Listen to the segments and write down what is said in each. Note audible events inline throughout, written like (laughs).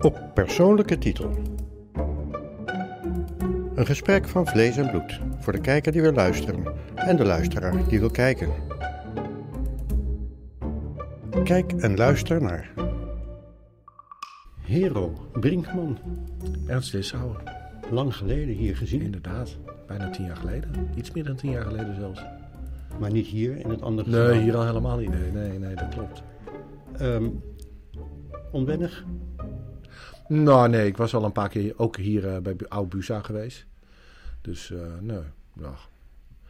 Op persoonlijke titel. Een gesprek van vlees en bloed voor de kijker die wil luisteren en de luisteraar die wil kijken. Kijk en luister naar Hero Brinkman. Ernst Lissauer. Lang geleden hier gezien, Inderdaad, bijna tien jaar geleden. Iets meer dan tien jaar geleden zelfs. maar niet hier in het andere Nee, hier al helemaal niet. Nee, nee, nee dat klopt. Ehm, onwennig? Nou, nee, ik was al een paar keer ook hier eh, bij Oud Busa geweest. Dus, eh, nee, nou,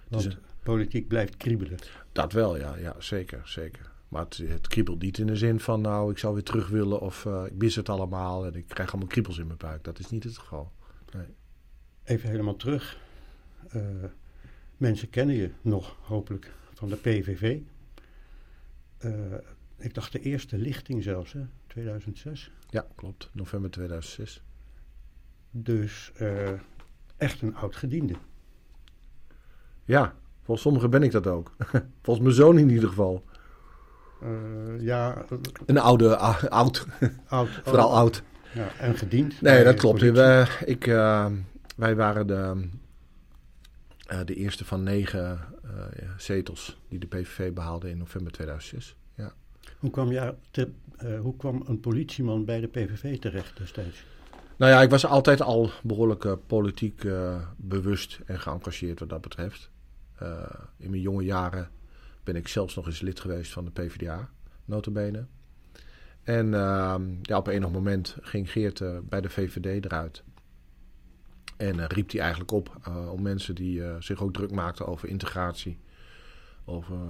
Want Dus, politiek blijft kriebelen. dat wel, ja, ja zeker, zeker. Maar het, het kriebelt niet in de zin van, nou, ik zou weer terug willen of eh, ik mis het allemaal en ik krijg allemaal kriebels in mijn buik. Dat is niet het geval. Even helemaal terug. Eh, mensen kennen je nog, hopelijk, van de PVV. Eh, ik dacht de eerste lichting zelfs, hè? 2006. Ja, klopt. November 2006. Dus eh, echt een oud gediende. Ja, volgens sommigen ben ik dat ook. (laughs) volgens mijn zoon in ieder geval. Eh, ja, eh, Een oude, oud, (laughs) oud. (laughs) vooral oh, oud. Ja, en gediend. Nee, dat klopt. Wij, ik, wij waren de, de eerste van negen zetels die de PVV behaalde in november 2006. Hoe, kwam je eh, hoe kwam een politieman bij de PVV terecht destijds? Nou ja, ik was altijd al behoorlijk eh, politiek eh, bewust en geëngageerd wat dat betreft. In mijn jonge jaren ben ik zelfs nog eens lid geweest van de PvdA, notabene. En ehm, ja, op enig moment ging Geert bij de VVD eruit. En riep hij eigenlijk op om mensen die zich ook druk maakten over integratie. Over eh,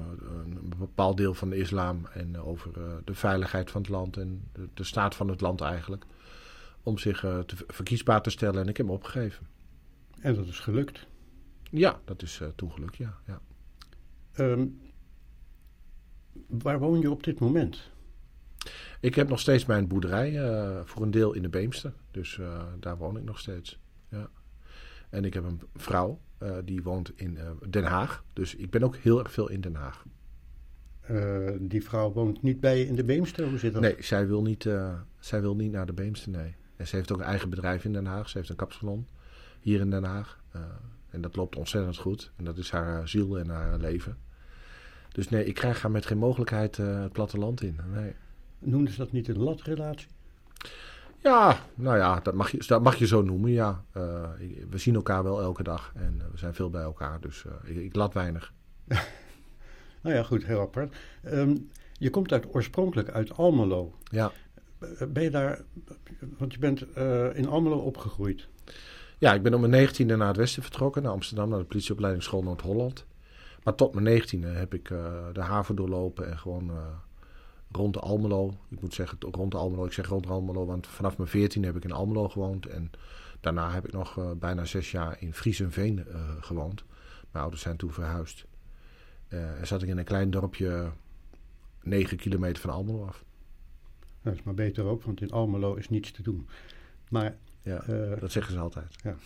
een bepaald deel van de islam en over eh, de veiligheid van het land en de, de staat van het land eigenlijk om zich eh, te, verkiesbaar te stellen. En ik heb hem opgegeven. En dat is gelukt. Ja, dat is eh toen gelukt, ja. ja. Ehm, waar woon je op dit moment? Ik heb nog steeds mijn boerderij, eh, voor een deel in de Beemster. Dus eh, daar woon ik nog steeds. Ja. En ik heb een vrouw, eh, die woont in eh, Den Haag. Dus ik ben ook heel erg veel in Den Haag. Eh, die vrouw woont niet bij je in de Beemster. Hoe zit dat? Nee, zij wil niet, zij wil niet naar de Beemster, nee. En ze heeft ook een eigen bedrijf in Den Haag. Ze heeft een kapsalon hier in Den Haag. En dat loopt ontzettend goed. En dat is haar ziel en haar leven. Dus nee, ik krijg haar met geen mogelijkheid het platteland in. Nee. Noemden ze dat niet een latrelatie? Ja, nou ja, dat mag je, dat mag je zo noemen, ja. Eh, we zien elkaar wel elke dag en eh, we zijn veel bij elkaar. Dus eh, ik, ik laat weinig. (laughs) Nou ja, goed, heel apart. Ehm, je komt uit, oorspronkelijk uit Almelo. Ja. Ben je daar, want je bent in Almelo opgegroeid. ja, ik ben om mijn negentiende naar het westen vertrokken. Naar Amsterdam, naar de politieopleidingsschool Noord-Holland. Maar tot mijn negentiende heb ik de haven doorlopen en gewoon rond de Almelo. Ik moet zeggen rond de Almelo. Ik zeg rond Almelo, want vanaf mijn veertiende heb ik in Almelo gewoond. En daarna heb ik nog eh, bijna zes jaar in Friesenveen eh gewoond. Mijn ouders zijn toen verhuisd. Eh, en zat ik in een klein dorpje negen kilometer van Almelo af. Dat is maar beter ook, want in Almelo is niets te doen. Maar Ja, dat zeggen ze altijd. (laughs)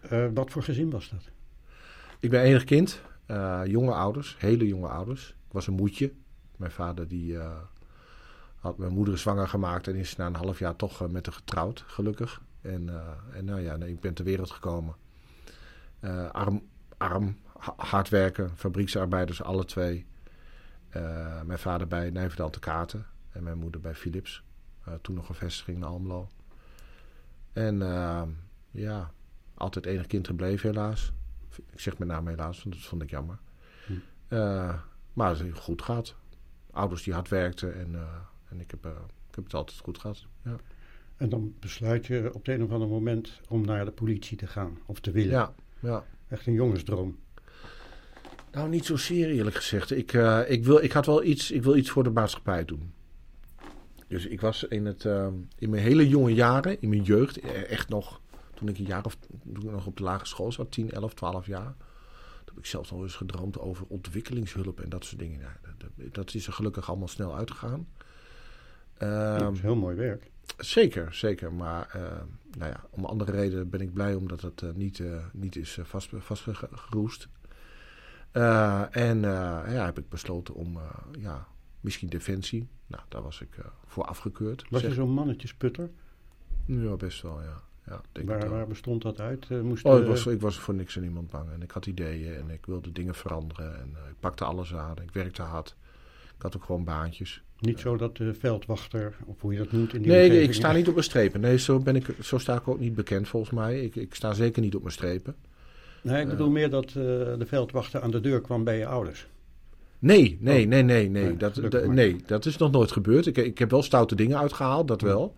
eh, wat voor gezin was dat? Ik ben enig kind, jonge ouders, hele jonge ouders. Ik was een moedje. Mijn vader die, eh, had mijn moeder zwanger gemaakt en is na een half jaar toch eh, met haar getrouwd, gelukkig. En, eh, en nou ja, nee, ik ben ter wereld gekomen. Arm, arm, ha- hard werken, fabrieksarbeiders, alle twee. Mijn vader bij Nijverdal te Katen en mijn moeder bij Philips. Toen nog een vestiging in Almelo. En ja, altijd enig kind gebleven helaas. Ik zeg met name helaas, want dat vond ik jammer. Hm. Maar het is goed gaat. Ouders die hard werkten en, eh, en ik, heb, eh, ik heb het altijd goed gehad. Ja, En dan besluit je op het een of ander moment om naar de politie te gaan. Of te willen. ja. ja. Echt een jongensdroom. Nou, niet zozeer eerlijk gezegd. Ik, eh, ik, wil, ik had wel iets, ik wil iets voor de maatschappij doen. Dus ik was in, het, in mijn hele jonge jaren, in mijn jeugd, eh, echt nog, toen ik een jaar of toen ik nog op de lagere school zat, 10, 11, 12 jaar. Toen heb ik zelfs nog eens gedroomd over ontwikkelingshulp en dat soort dingen. Ja, dat, dat- is er gelukkig allemaal snel uitgegaan. Ja, Ehm, dat is heel mooi werk. Zeker, zeker. Maar eh, nou ja, om andere redenen ben ik blij omdat het eh, niet, eh, niet is eh, vast, vastgeroest. En ja, heb ik besloten om ja, Misschien Defensie. Nou, daar was ik voor afgekeurd. Was je zo'n mannetjesputter? Ja, best wel, ja. Ja denk waar, waar bestond dat uit? moest oh, ik, was, ik was voor niks en niemand bang. En ik had ideeën en ik wilde dingen veranderen. En ik pakte alles aan. Ik werkte hard. Ik had ook gewoon baantjes. Niet zo dat de veldwachter, of hoe je dat noemt in die Nee, ik sta niet op mijn strepen. Nee, zo, ben ik, zo sta ik ook niet bekend volgens mij. Ik, ik sta zeker niet op mijn strepen. Nee, ik bedoel meer dat uh, de veldwachter aan de deur kwam bij je ouders. Nee, nee, nee, nee, nee. dat, nee, dat is nog nooit gebeurd. Ik, ik heb wel stoute dingen uitgehaald, dat wel.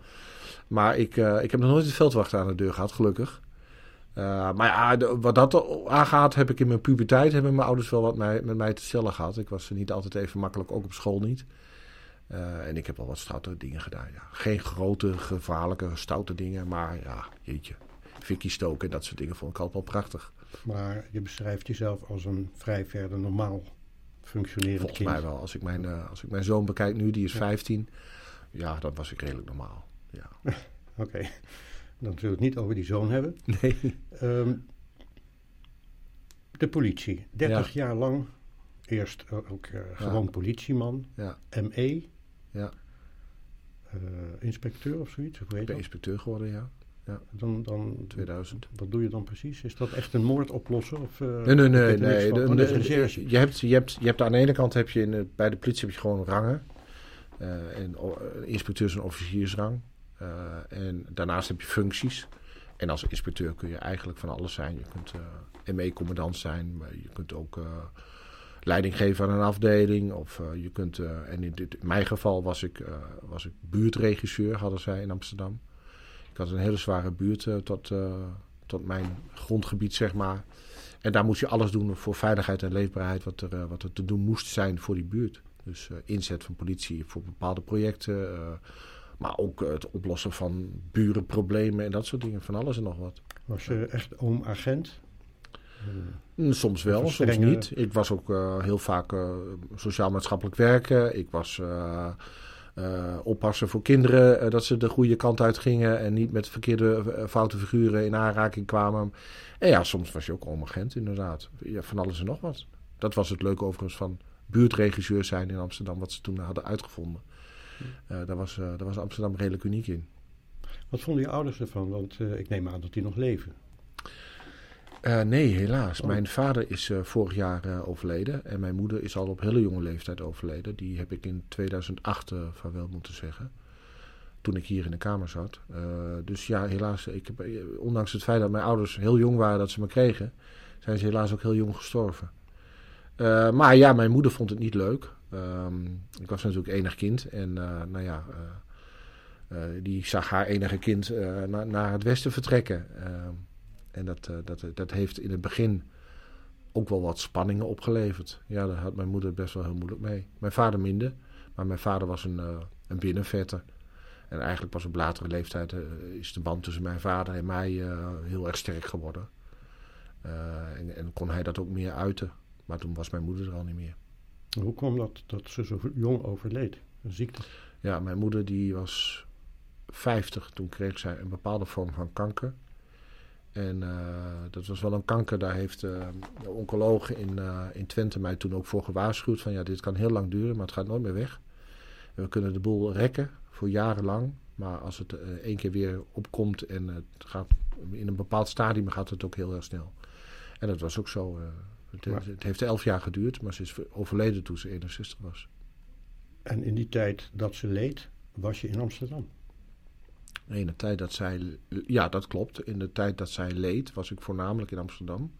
Maar ik, uh, ik heb nog nooit de veldwachter aan de deur gehad, gelukkig. Uh, maar ja, wat dat aangaat, heb ik in mijn puberteit hebben mijn ouders wel wat mij, met mij te stellen gehad. Ik was niet altijd even makkelijk, ook op school niet. Uh, en ik heb wel wat stoute dingen gedaan. Ja. Geen grote, gevaarlijke, stoute dingen, maar ja, jeetje. Fikkie stoken en dat soort dingen vond ik altijd wel prachtig. Maar je beschrijft jezelf als een vrij verder normaal functionerend Volgens kind. mij wel. Als ik, mijn, uh, als ik mijn zoon bekijk nu, die is ja. 15. Ja, dan was ik redelijk normaal. Ja. (laughs) Oké. Okay. Dan zullen we het niet over die zoon hebben. Nee. Um, de politie. 30 ja. jaar lang. Eerst ook uh, gewoon ja. politieman. Ja. ME. Ja. Uh, inspecteur of zoiets? Ik ben inspecteur geworden, ja. ja. Dan, dan, 2000. Wat doe je dan precies? Is dat echt een moord oplossen? Of, uh, nee, nee, nee. nee, de, de, de, je, hebt, je, hebt, je hebt aan de ene kant heb je in bij de politie heb je gewoon rangen. Uh, en inspecteurs- en officiersrang. Uh, en daarnaast heb je functies. En als inspecteur kun je eigenlijk van alles zijn. Je kunt uh, ME-commandant zijn, maar je kunt ook uh, leiding geven aan een afdeling. Of je kunt, en in, dit, mijn geval was ik, was ik buurtregisseur, hadden zij in Amsterdam. Ik had een hele zware buurt tot, tot mijn grondgebied, zeg maar. En daar moest je alles doen voor veiligheid en leefbaarheid, wat er, wat er te doen moest zijn voor die buurt. Dus inzet van politie voor bepaalde projecten. Maar ook het oplossen van burenproblemen en dat soort dingen. Van alles en nog wat. Was je echt oom-agent? Soms wel, soms niet. Ik was ook uh, heel vaak uh, sociaal-maatschappelijk werken. Ik was uh, oppassen voor kinderen, dat ze de goede kant uit gingen en niet met verkeerde foute figuren in aanraking kwamen. En ja, soms was je ook oom-agent, inderdaad. Ja, van alles en nog wat. Dat was het leuke overigens van buurtregisseur zijn in Amsterdam, wat ze toen hadden uitgevonden. Uh, daar, was, daar was Amsterdam redelijk uniek in. Wat vonden je ouders ervan? Want uh, ik neem aan dat die nog leven. nee, helaas. Oh. Mijn vader is vorig jaar overleden. En mijn moeder is al op hele jonge leeftijd overleden. Die heb ik in 2008 vaarwel moeten zeggen. Toen ik hier in de kamer zat. dus ja, helaas. Ik heb, ondanks het feit dat mijn ouders heel jong waren dat ze me kregen. Zijn ze helaas ook heel jong gestorven. maar ja, mijn moeder vond het niet leuk. Um, ik was natuurlijk enig kind en uh, nou ja, uh, uh, die zag haar enige kind na, naar het westen vertrekken. Ehm, en dat, dat, dat heeft in het begin ook wel wat spanningen opgeleverd. Ja, daar had mijn moeder best wel heel moeilijk mee. Mijn vader minder, maar mijn vader was een, een binnenvetter. En eigenlijk pas op latere leeftijd is de band tussen mijn vader en mij heel erg sterk geworden. En, en kon hij dat ook meer uiten. Maar toen was mijn moeder er al niet meer. Hoe kwam dat dat ze zo jong overleed? Een ziekte? Ja, mijn moeder die was 50. Toen kreeg zij een bepaalde vorm van kanker. En uh, dat was wel een kanker. Daar heeft uh, de oncoloog in, uh, in Twente mij toen ook voor gewaarschuwd. Van ja, dit kan heel lang duren, maar het gaat nooit meer weg. We kunnen de boel rekken voor jarenlang. Maar als het één keer weer opkomt en het gaat in een bepaald stadium gaat het ook heel erg snel. En dat was ook zo. Het, maar, het, heeft elf jaar geduurd, maar ze is overleden toen ze 61 was. En in die tijd dat ze leed, was je in Amsterdam? In de tijd dat zij... Ja, dat klopt. In de tijd dat zij leed, was ik voornamelijk in Amsterdam.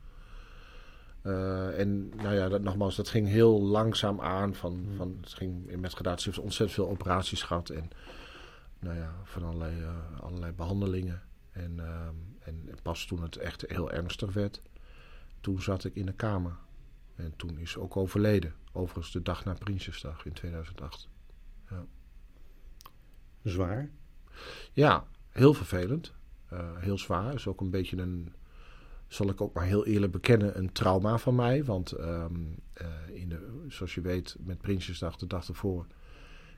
Uh, en nou ja, dat, nogmaals, dat ging heel langzaam aan. Van, hmm. van, het ging met gradatie. Ze heeft ontzettend veel operaties gehad. En nou ja, van allerlei, uh, allerlei behandelingen. En, uh, en pas toen het echt heel ernstig werd toen zat ik in de kamer. En toen is ze ook overleden. Overigens de dag na Prinsjesdag in 2008. Ja. Zwaar? Ja, heel vervelend. Uh, heel zwaar. Is ook een beetje een, zal ik ook maar heel eerlijk bekennen, een trauma van mij. Want um, uh, in de, zoals je weet, met Prinsjesdag, de dag ervoor,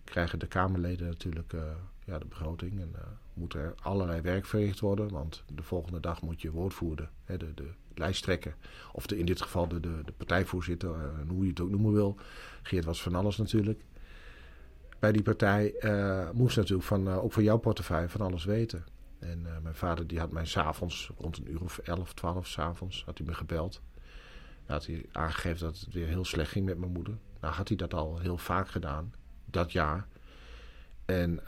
krijgen de Kamerleden natuurlijk uh, ja, de begroting. En moet er allerlei werk verricht worden. Want de volgende dag moet je woordvoerder, hè, de, de lijsttrekker. Of de, in dit geval de, de, de partijvoorzitter, uh, hoe je het ook noemen wil. Geert was van alles natuurlijk. bij die partij uh, moest natuurlijk van, uh, ook van jouw portefeuille van alles weten. En mijn vader die had mij s'avonds, rond een uur of 11, 12 s'avonds, had hij me gebeld. Dan had hij aangegeven dat het weer heel slecht ging met mijn moeder. Nou had hij dat al heel vaak gedaan, dat jaar. En,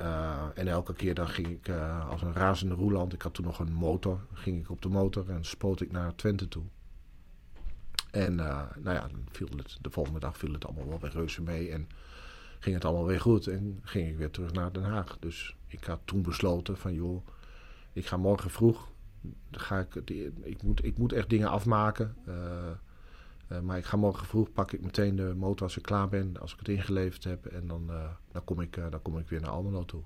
en elke keer dan ging ik als een razende roeland. Ik had toen nog een motor. ging ik op de motor en spoot ik naar Twente toe. En nou ja, dan viel het, de volgende dag viel het allemaal wel weer reuze mee. En ging het allemaal weer goed en ging ik weer terug naar Den Haag. Dus ik had toen besloten van joh, ik ga morgen vroeg, ga ik, ik, moet, ik moet echt dingen afmaken. Uh, uh, maar ik ga morgen vroeg, pak ik meteen de motor als ik klaar ben, als ik het ingeleverd heb. En dan, uh, dan, kom, ik, dan kom ik weer naar Almelo toe.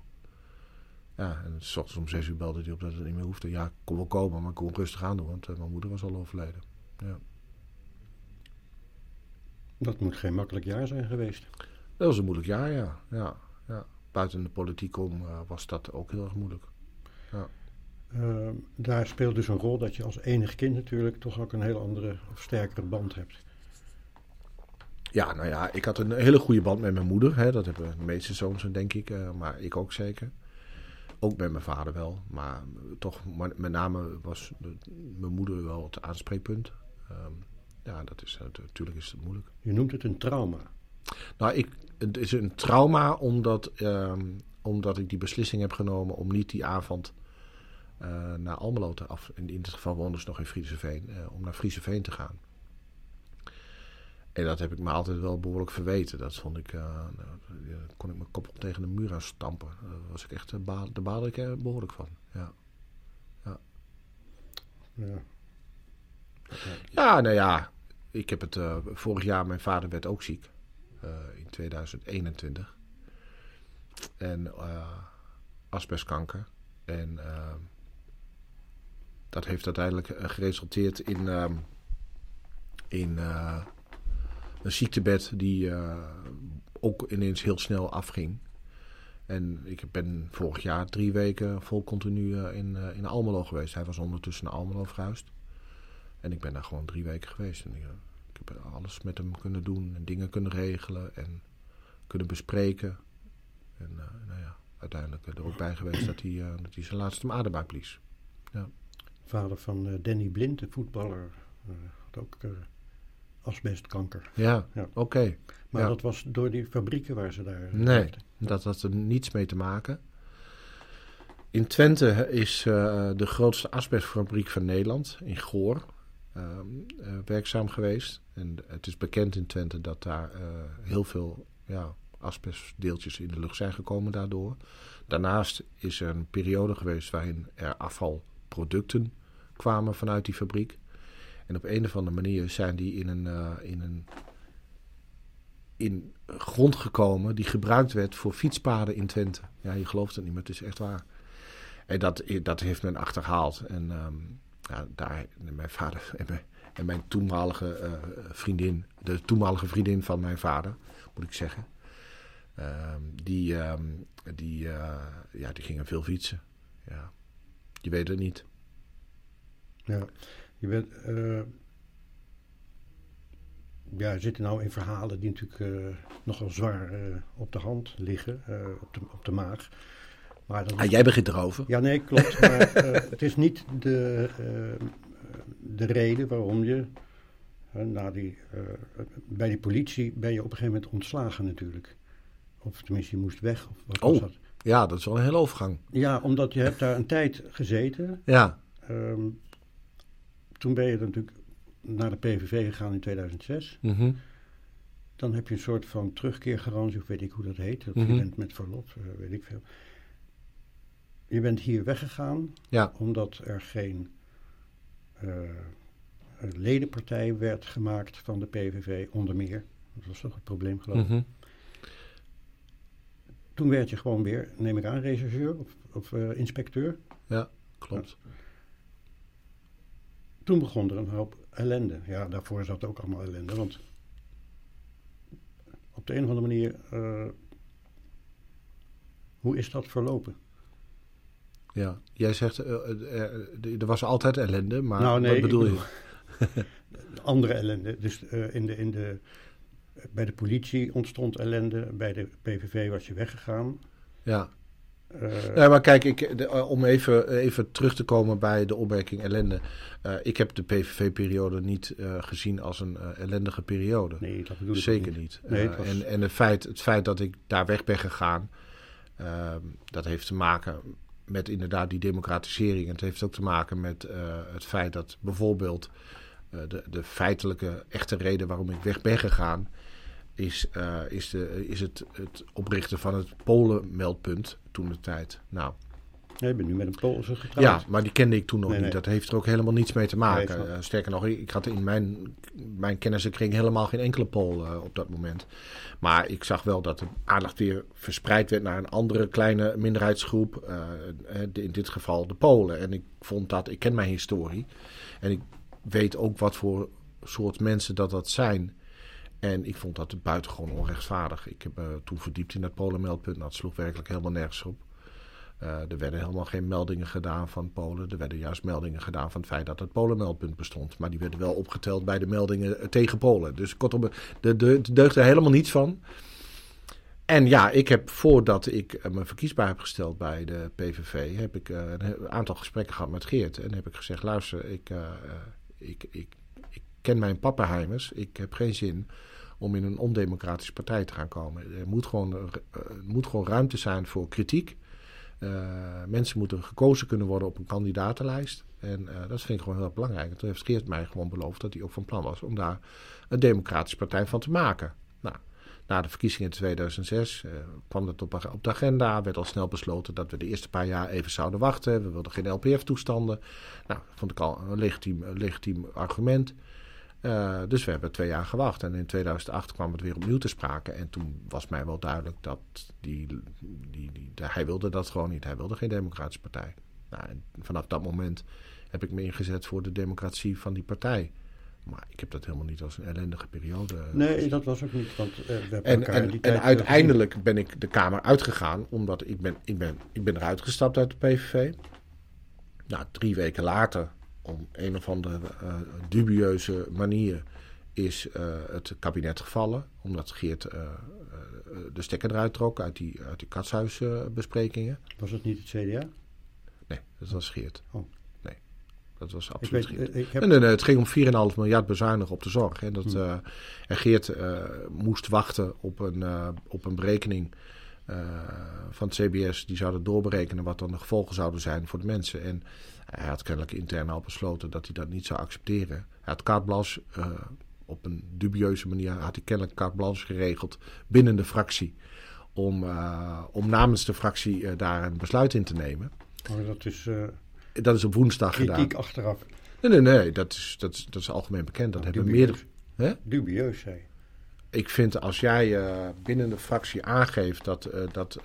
Ja, en s ochtends om zes uur belde hij op dat het niet meer hoefde. Ja, ik kon wel komen, maar ik kon rustig aan doen, want mijn moeder was al overleden. Ja. Dat moet geen makkelijk jaar zijn geweest. Dat was een moeilijk jaar, ja. ja, ja. Buiten de politiek om was dat ook heel erg moeilijk. Uh, daar speelt dus een rol dat je als enig kind natuurlijk toch ook een hele andere of sterkere band hebt. Ja, nou ja, ik had een hele goede band met mijn moeder. Hè. Dat hebben de meeste zoons, denk ik. Uh, maar ik ook zeker. Ook met mijn vader wel. Maar toch, met name was mijn moeder wel het aanspreekpunt. Um, ja, dat is, natuurlijk is het moeilijk. Je noemt het een trauma. Nou, ik, het is een trauma omdat, um, omdat ik die beslissing heb genomen om niet die avond uh, naar Almelo te af. In, dit geval woonden ze nog in Frieseveen, uh, om naar Frieseveen te gaan. En dat heb ik me altijd wel behoorlijk verweten. Dat vond ik, uh, nou, kon ik mijn kop op tegen de muur aan stampen. Daar was ik echt, baal, daar baalde ik er behoorlijk van. Ja. Ja. ja. Ja, nou ja. Ik heb het vorig jaar, mijn vader werd ook ziek. In 2021. En asbestkanker. En uh, dat heeft uiteindelijk geresulteerd in, in een ziektebed die ook ineens heel snel afging. En ik ben vorig jaar drie weken vol continu in, in Almelo geweest. Hij was ondertussen naar Almelo verhuisd. En ik ben daar gewoon drie weken geweest. En, ik heb alles met hem kunnen doen en dingen kunnen regelen en kunnen bespreken. En nou ja, uiteindelijk er ook bij geweest dat hij, dat hij zijn laatste adem blies. Ja. Vader van uh, Danny Blind, de voetballer, had ook asbestkanker. Ja, ja. oké. Okay. Maar ja. dat was door die fabrieken waar ze daar... Nee, werkten. dat had er niets mee te maken. In Twente is de grootste asbestfabriek van Nederland, in Goor. Uh, uh, werkzaam geweest. En het is bekend in Twente dat daar heel veel ja, asbestdeeltjes in de lucht zijn gekomen daardoor. Daarnaast is er een periode geweest waarin er afvalproducten kwamen vanuit die fabriek. En op een of andere manier zijn die in een, in een in grond gekomen die gebruikt werd voor fietspaden in Twente. Ja, je gelooft het niet, maar het is echt waar. En dat, dat heeft men achterhaald. En um, ja, daar, mijn vader (laughs) en mijn, en mijn toenmalige uh, vriendin, de toenmalige vriendin van mijn vader, moet ik zeggen, uh, die, uh, die, ja, die gingen veel fietsen. Ja. Je weet het niet. Ja, je bent, ja, we zitten nou in verhalen die natuurlijk nogal zwaar op de hand liggen, op, de, op de maag. Maar dat ah, jij begint erover. Ja, nee, klopt. Maar uh, (laughs) het is niet de, uh, de reden waarom je uh, na die, bij die politie ben je op een gegeven moment ontslagen natuurlijk. Of tenminste, je moest weg. Of wat oh, was dat? ja, dat is wel een hele overgang. Ja, omdat je hebt daar een tijd gezeten. Ja. Um, toen ben je natuurlijk naar de PVV gegaan in 2006. Mm -hmm. Dan heb je een soort van terugkeergarantie, of weet ik hoe dat heet. Dat mm -hmm. je bent met verlof, weet ik veel. Je bent hier weggegaan ja. omdat er geen uh, ledenpartij werd gemaakt van de PVV, onder meer. Dat was toch het probleem, geloof ik. Mm -hmm. Toen werd je gewoon weer, neem ik aan, rechercheur of, of uh, inspecteur. Ja, klopt. Ja. Toen begon er een hoop ellende. Ja, daarvoor zat ook allemaal ellende, want op de een of andere manier, uh, hoe is dat verlopen? Ja, jij zegt, uh, uh, er was altijd ellende, maar nou, nee, wat bedoel je? (laughs) andere ellende. Dus in de, in de Bij de politie ontstond ellende, bij de PVV was je weggegaan. Ja. Nee, maar kijk, ik, de- eh, om even, even terug te komen bij de opmerking ellende. Eh, ik heb de PVV-periode niet gezien als een ellendige periode. nee, dat bedoel ik Zeker niet. Nee, was- En, en het, feit, het feit dat ik daar weg ben gegaan, ehm, dat heeft te maken met inderdaad die democratisering. En het heeft ook te maken met het feit dat bijvoorbeeld de, de feitelijke echte reden waarom ik weg ben gegaan, is, eh, is, de, is het, het oprichten van het Polen-meldpunt toen de tijd. Nou, Nee, ik ben nu met een Poolse getrouwd. ja, maar die kende ik toen nog Nee, niet. nee. Dat heeft er ook helemaal niets mee te maken. Nee. Eh, sterker nog, ik had in mijn, mijn kennissenkring helemaal geen enkele Pool eh, op dat moment. Maar ik zag wel dat de aandacht weer verspreid werd naar een andere kleine minderheidsgroep. de- in dit geval de Polen. En ik vond dat, ik ken mijn historie. En ik weet ook wat voor soort mensen dat dat zijn. En ik vond dat buitengewoon onrechtvaardig. Ik heb me toen verdiept in dat Polenmeldpunt. Nou, het sloeg werkelijk helemaal nergens op. Eh, er werden helemaal geen meldingen gedaan van Polen. Er werden juist meldingen gedaan van het feit dat het Polenmeldpunt bestond. Maar die werden wel opgeteld bij de meldingen eh, tegen Polen. Dus kortom, er de, de, deugde helemaal niets van. En ja, ik heb voordat ik eh, me verkiesbaar heb gesteld bij de PVV, heb ik eh, een aantal gesprekken gehad met Geert. En heb ik gezegd, luister, eh, eh, ik, ik, ik ken mijn pappenheimers. Ik heb geen zin om in een ondemocratische partij te gaan komen. Er moet gewoon, eh, er moet gewoon ruimte zijn voor kritiek. Eh, mensen moeten gekozen kunnen worden op een kandidatenlijst. En eh, dat vind ik gewoon heel erg belangrijk. En toen heeft Geert mij gewoon beloofd dat hij ook van plan was om daar een democratische partij van te maken. Nou, na de verkiezingen in 2006 eh, kwam dat op, op de agenda. Werd al snel besloten dat we de eerste paar jaar even zouden wachten. We wilden geen LPF-toestanden. Nou, dat vond ik al een legitiem, een legitiem argument. Eh, dus we hebben twee jaar gewacht. En in 2008 kwam het weer opnieuw te sprake. En toen was mij wel duidelijk dat die, die, die, de- hij wilde dat gewoon niet. Hij wilde geen democratische partij. Nou, en vanaf dat moment heb ik me ingezet voor de democratie van die partij. Maar ik heb dat helemaal niet als een ellendige periode. Nee, dat was ook niet, want eh, we hebben En, en, die en eh, uiteindelijk ben ik de Kamer uitgegaan, omdat ik ben, ik ben, ik ben eruit gestapt uit de PVV. Nou, drie weken later, om een of andere eh, dubieuze manier, is eh, het kabinet gevallen. Omdat Geert eh, de stekker eruit trok uit die, uit die katshuisbesprekingen. Was het niet het CDA? nee, dat was Geert. Oh. Nee, dat was absoluut weet, Geert. ik heb, Nee, nee, nee, het ging om 4,5 miljard bezuinigen op de zorg. En, dat, Hmm. en Geert moest wachten op een, op een berekening van het CBS. Die zouden doorberekenen wat dan de gevolgen zouden zijn voor de mensen. En hij had kennelijk intern al besloten dat hij dat niet zou accepteren. Hij had carte blanche, eh, op een dubieuze manier had hij kennelijk carte blanche geregeld binnen de fractie. Om, eh, om namens de fractie eh, daar een besluit in te nemen. maar dat is Dat is op woensdag gedaan. kritiek achteraf. Nee, nee, nee, dat is, dat is, dat is algemeen bekend. Dat hebben Dubieus. meerdere. Hè? Dubieus, zei. Ik vind als jij binnen de fractie aangeeft dat, dat,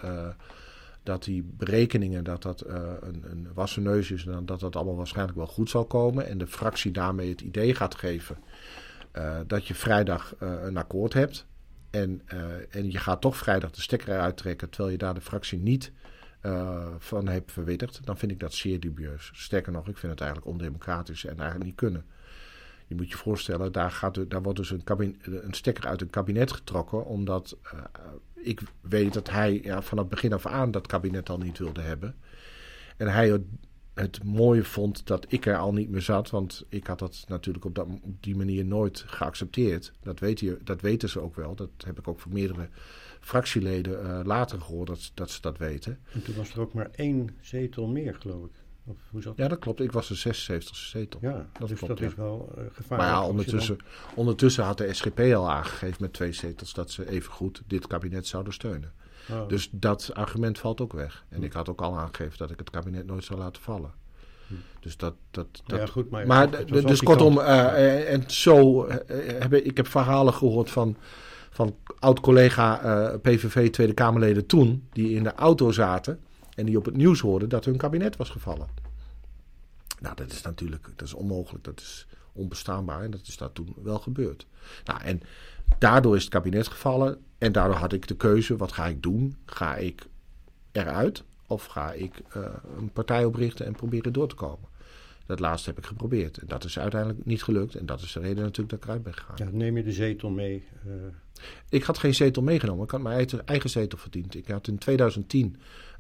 dat die berekeningen dat dat eh, een, een wassen neus is en dat dat allemaal waarschijnlijk wel goed zal komen. En de fractie daarmee het idee gaat geven eh, dat je vrijdag eh, een akkoord hebt. En, en je gaat toch vrijdag de stekker eruit trekken terwijl je daar de fractie niet van hebt verwittigd. Dan vind ik dat zeer dubieus. Sterker nog, ik vind het eigenlijk ondemocratisch en eigenlijk niet kunnen. Je moet je voorstellen, daar, gaat, daar wordt dus een, een stekker uit een kabinet getrokken. Omdat eh, ik weet dat hij ja, vanaf begin af aan dat kabinet al niet wilde hebben. En hij het, mooie vond dat ik er al niet meer zat. Want ik had dat natuurlijk op, dat, die manier nooit geaccepteerd. Dat, weet je, dat weten ze ook wel. Dat heb ik ook van meerdere fractieleden eh, later gehoord dat, dat ze dat weten. En toen was er ook maar één zetel meer, geloof ik. Of hoe zat Ja, dat klopt. Ik was de 76e zetel. Ja, dat dus klopt, dat ja. is wel eh, gevaarlijk. Maar ja, ondertussen, ondertussen had de SGP al aangegeven met twee zetels dat ze evengoed dit kabinet zouden steunen. oh, Dus dat argument valt ook weg. En Hm. ik had ook al aangegeven dat ik het kabinet nooit zou laten vallen. Hm. Dus dat. dat, dat ja, goed, maar... dus kortom, eh, eh, en zo heb ik, ik heb verhalen gehoord van, van oud-collega PVV Tweede Kamerleden toen, die in de auto zaten en die op het nieuws hoorden dat hun kabinet was gevallen. Nou, dat is natuurlijk dat is onmogelijk, dat is onbestaanbaar en dat is daar toen wel gebeurd. Nou, en daardoor is het kabinet gevallen en daardoor had ik de keuze, wat ga ik doen? Ga ik eruit of ga ik eh, een partij oprichten en proberen door te komen? Dat laatste heb ik geprobeerd. En dat is uiteindelijk niet gelukt. En dat is de reden natuurlijk dat ik eruit ben gegaan. Ja, neem je de zetel mee? Uh... Ik had geen zetel meegenomen. Ik had mijn eigen zetel verdiend. Ik had in 2010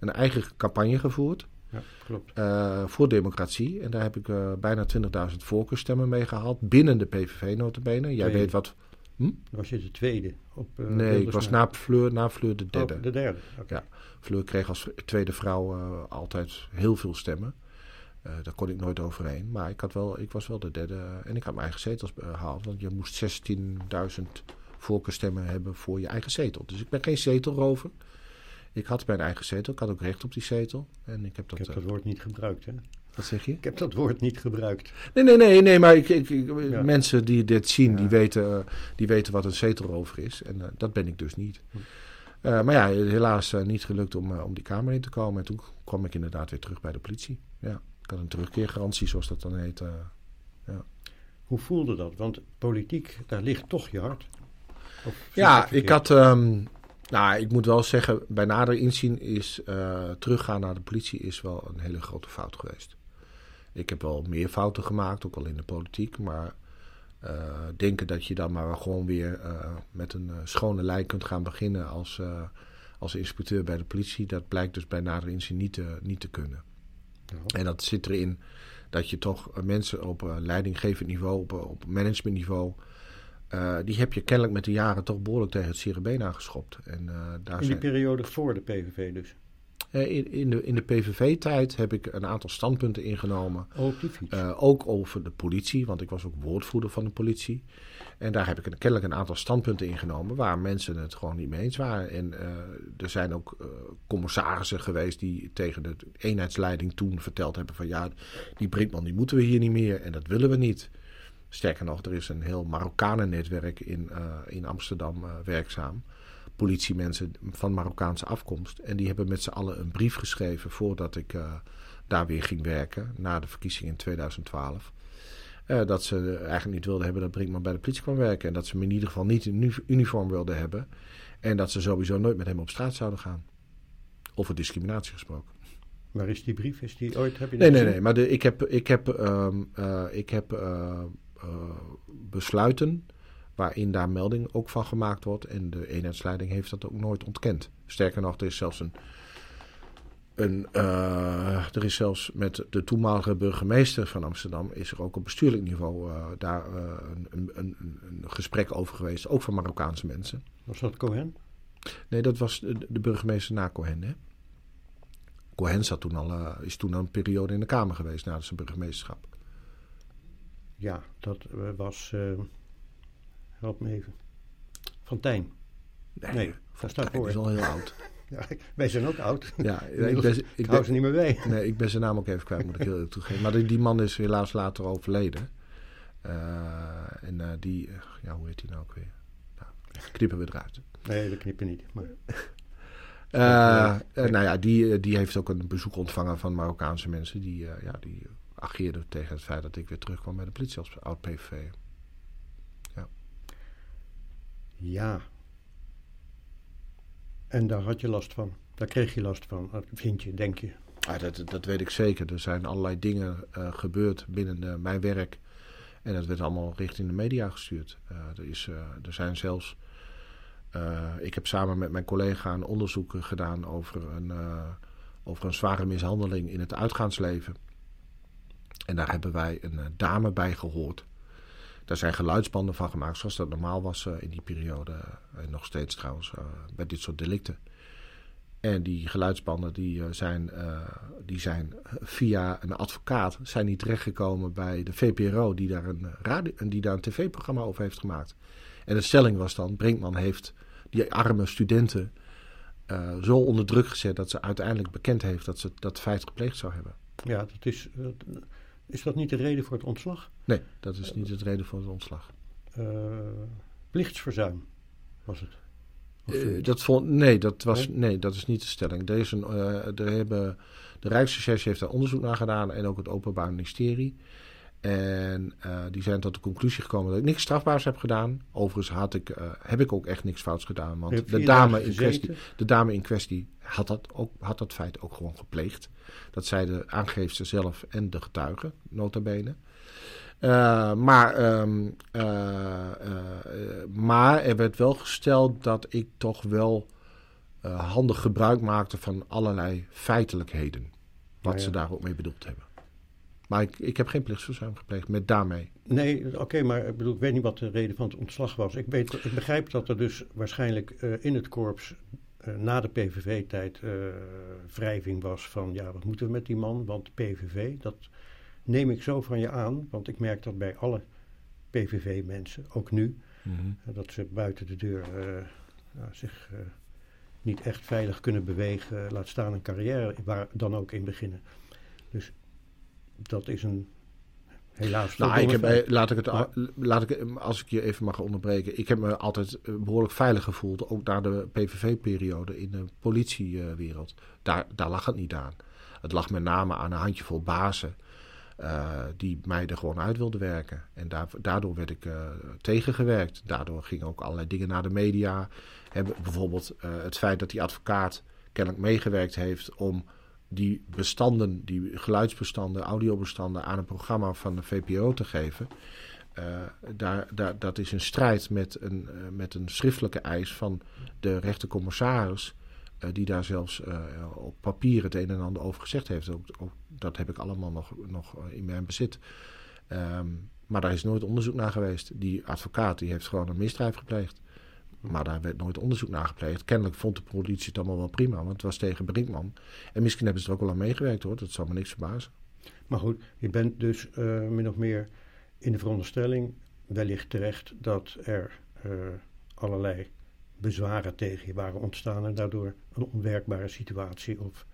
een eigen campagne gevoerd. Ja, klopt. Uh, voor democratie. En daar heb ik uh, bijna 20.000 voorkeurstemmen mee gehaald. Binnen de PVV notabene. Jij weet wat... Hm? Was je de tweede? Op, nee, ik was na Fleur, na Fleur de derde. Oh, de derde, okay. Ja, Fleur kreeg als tweede vrouw altijd heel veel stemmen. Daar kon ik nooit overheen. Maar ik, had wel, ik was wel de derde. En ik had mijn eigen zetels gehaald. Want je moest 16.000 voorkeurstemmen hebben voor je eigen zetel. Dus ik ben geen zetelrover. Ik had mijn eigen zetel. Ik had ook recht op die zetel. En ik heb dat, ik heb dat woord niet gebruikt, hè? Wat zeg je? Ik heb dat woord niet gebruikt. Nee, nee, nee, nee maar ik, ik, ja. mensen die dit zien, ja. die, weten, die weten wat een zetelrover is. En uh, dat ben ik dus niet. Uh, maar ja, helaas uh, niet gelukt om, om die kamer in te komen. En toen kwam ik inderdaad weer terug bij de politie. Ja. Ik had een terugkeergarantie, zoals dat dan heet. ja. Hoe voelde dat? Want politiek, daar ligt toch je hart. Ja, ik had. Um, nou, ik moet wel zeggen, bij nader inzien is uh, teruggaan naar de politie is wel een hele grote fout geweest. Ik heb wel meer fouten gemaakt, ook al in de politiek, maar uh, denken dat je dan maar gewoon weer uh, met een schone lijn kunt gaan beginnen als, als inspecteur bij de politie, dat blijkt dus bij nader inzien niet te, niet te kunnen. Ja. En dat zit erin dat je toch mensen op leidinggevend niveau, op, op managementniveau, uh, die heb je kennelijk met de jaren toch behoorlijk tegen het cerebeen aangeschopt. En, uh, daar in die zijn... periode voor de PVV dus? Uh, in, in, de, in de PVV-tijd heb ik een aantal standpunten ingenomen. Oh, op die fiets? ook over de politie, want ik was ook woordvoerder van de politie. En daar heb ik een, kennelijk een aantal standpunten ingenomen waar mensen het gewoon niet mee eens waren. En er zijn ook commissarissen geweest die tegen de eenheidsleiding toen verteld hebben van ja, die Brinkman die moeten we hier niet meer en dat willen we niet. Sterker nog, er is een heel Marokkanennetwerk in, uh, in Amsterdam uh, werkzaam. Politiemensen van Marokkaanse afkomst. En die hebben met z'n allen een brief geschreven voordat ik uh, daar weer ging werken. Na de verkiezingen in 2012. dat ze eigenlijk niet wilden hebben dat Brinkman bij de politie kwam werken. En dat ze hem in ieder geval niet in uniform wilden hebben. En dat ze sowieso nooit met hem op straat zouden gaan. Over discriminatie gesproken. Waar is die brief? Is die ooit? Heb je nee, nee, nee. Maar de, ik heb, ik heb, um, ik heb uh, besluiten waarin daar melding ook van gemaakt wordt. En de eenheidsleiding heeft dat ook nooit ontkend. Sterker nog, er is zelfs een. een uh, er is zelfs met de toenmalige burgemeester van Amsterdam. is er ook op bestuurlijk niveau uh, daar een, een, een, een, gesprek over geweest. Ook van Marokkaanse mensen. Was dat Cohen? Nee, dat was de, de burgemeester na Cohen. Hè? Cohen zat toen al, is toen al een periode in de Kamer geweest na zijn burgemeesterschap. Ja, dat was. Uh, help me even. Fontijn. Nee, nee Fontijn is al heel oud. (laughs) ja, wij zijn ook oud. Ja, (laughs) ik, ben, ik, hou ze niet meer bij. (laughs) Nee, ik ben zijn naam ook even kwijt, moet ik heel toegeven. Maar die, die, man is helaas later overleden. Uh, en uh, die, ja, hoe heet die nou ook weer? Nou, knippen we eruit. Nee, we knippen niet. Maar... Uh, nou ja, die, die heeft ook een bezoek ontvangen van Marokkaanse mensen. Die, ja, die ageerde tegen het feit dat ik weer terugkwam bij de politie als oud PVV. Ja. Ja. En daar had je last van. Daar kreeg je last van, vind je, denk je? Ah, dat, dat weet ik zeker. Er zijn allerlei dingen uh, gebeurd binnen de, mijn werk. En dat werd allemaal richting de media gestuurd. Uh, er, is, er zijn zelfs. ik heb samen met mijn collega een onderzoek gedaan over een, over een zware mishandeling in het uitgaansleven. En daar hebben wij een uh, dame bij gehoord. Daar zijn geluidsbanden van gemaakt, zoals dat normaal was uh, in die periode. En nog steeds trouwens, bij dit soort delicten. En die geluidsbanden die, zijn, die zijn via een advocaat zijn niet terechtgekomen bij de VPRO, die daar een, radio, die daar een tv-programma over heeft gemaakt. En de stelling was dan: Brinkman heeft die arme studenten zo onder druk gezet dat ze uiteindelijk bekend heeft dat ze dat feit gepleegd zou hebben. Ja, dat is is dat niet de reden voor het ontslag? Nee, dat is niet de reden voor het ontslag. Uh, plichtsverzuim was het. Uh, dat vond, nee, dat was, nee? nee? dat is niet de stelling. Is een, uh, er hebben, de Rijksrecherche heeft daar onderzoek naar gedaan en ook het Openbaar Ministerie. En uh, die zijn tot de conclusie gekomen dat ik niks strafbaars heb gedaan. Overigens had ik, uh, heb ik ook echt niks fouts gedaan. Want de dame, in kwestie, de dame in kwestie had dat, ook, had dat feit ook gewoon gepleegd. Dat zei de aangeefster zelf en de getuigen, nota bene. Uh, maar, um, maar er werd wel gesteld dat ik toch wel handig gebruik maakte van allerlei feitelijkheden. Wat ze daar ook mee bedoeld hebben. Maar ik, ik heb geen plichtsverzuim gepleegd met daarmee. Nee, oké, maar ik bedoel, ik weet niet wat de reden van het ontslag was. Ik, weet, ik begrijp dat er dus waarschijnlijk uh, in het korps uh, na de PVV-tijd uh, wrijving was van ja, wat moeten we met die man? Want PVV, dat neem ik zo van je aan, want ik merk dat bij alle PVV-mensen, ook nu, mm -hmm. dat ze buiten de deur zich niet echt veilig kunnen bewegen, laat staan een carrière waar dan ook in beginnen. Dus dat is een helaas. Nou, ik heb, laat ik het, maar, laat ik, als ik je even mag onderbreken. Ik heb me altijd behoorlijk veilig gevoeld, ook na de PVV-periode in de politiewereld. Daar, daar lag het niet aan. Het lag met name aan een handjevol bazen. Uh, die mij er gewoon uit wilden werken. En daar, daardoor werd ik uh, tegengewerkt. Daardoor gingen ook allerlei dingen naar de media. Hebben, bijvoorbeeld uh, het feit dat die advocaat kennelijk meegewerkt heeft om die bestanden, die geluidsbestanden, audiobestanden aan een programma van de VPO te geven. Uh, daar, daar, dat is een strijd met een, uh, met een schriftelijke eis van de rechtercommissaris. Uh, die daar zelfs op papier het een en ander over gezegd heeft. Ook, dat heb ik allemaal nog, nog in mijn bezit. Um, maar daar is nooit onderzoek naar geweest. Die advocaat die heeft gewoon een misdrijf gepleegd. Maar daar werd nooit onderzoek naar gepleegd. Kennelijk vond de politie het allemaal wel prima, want het was tegen Brinkman. En misschien hebben ze er ook wel aan meegewerkt hoor, dat zou me niks verbazen. Maar goed, je bent dus uh, min of meer in de veronderstelling wellicht terecht dat er uh, allerlei bezwaren tegen je waren ontstaan en daardoor een onwerkbare situatie of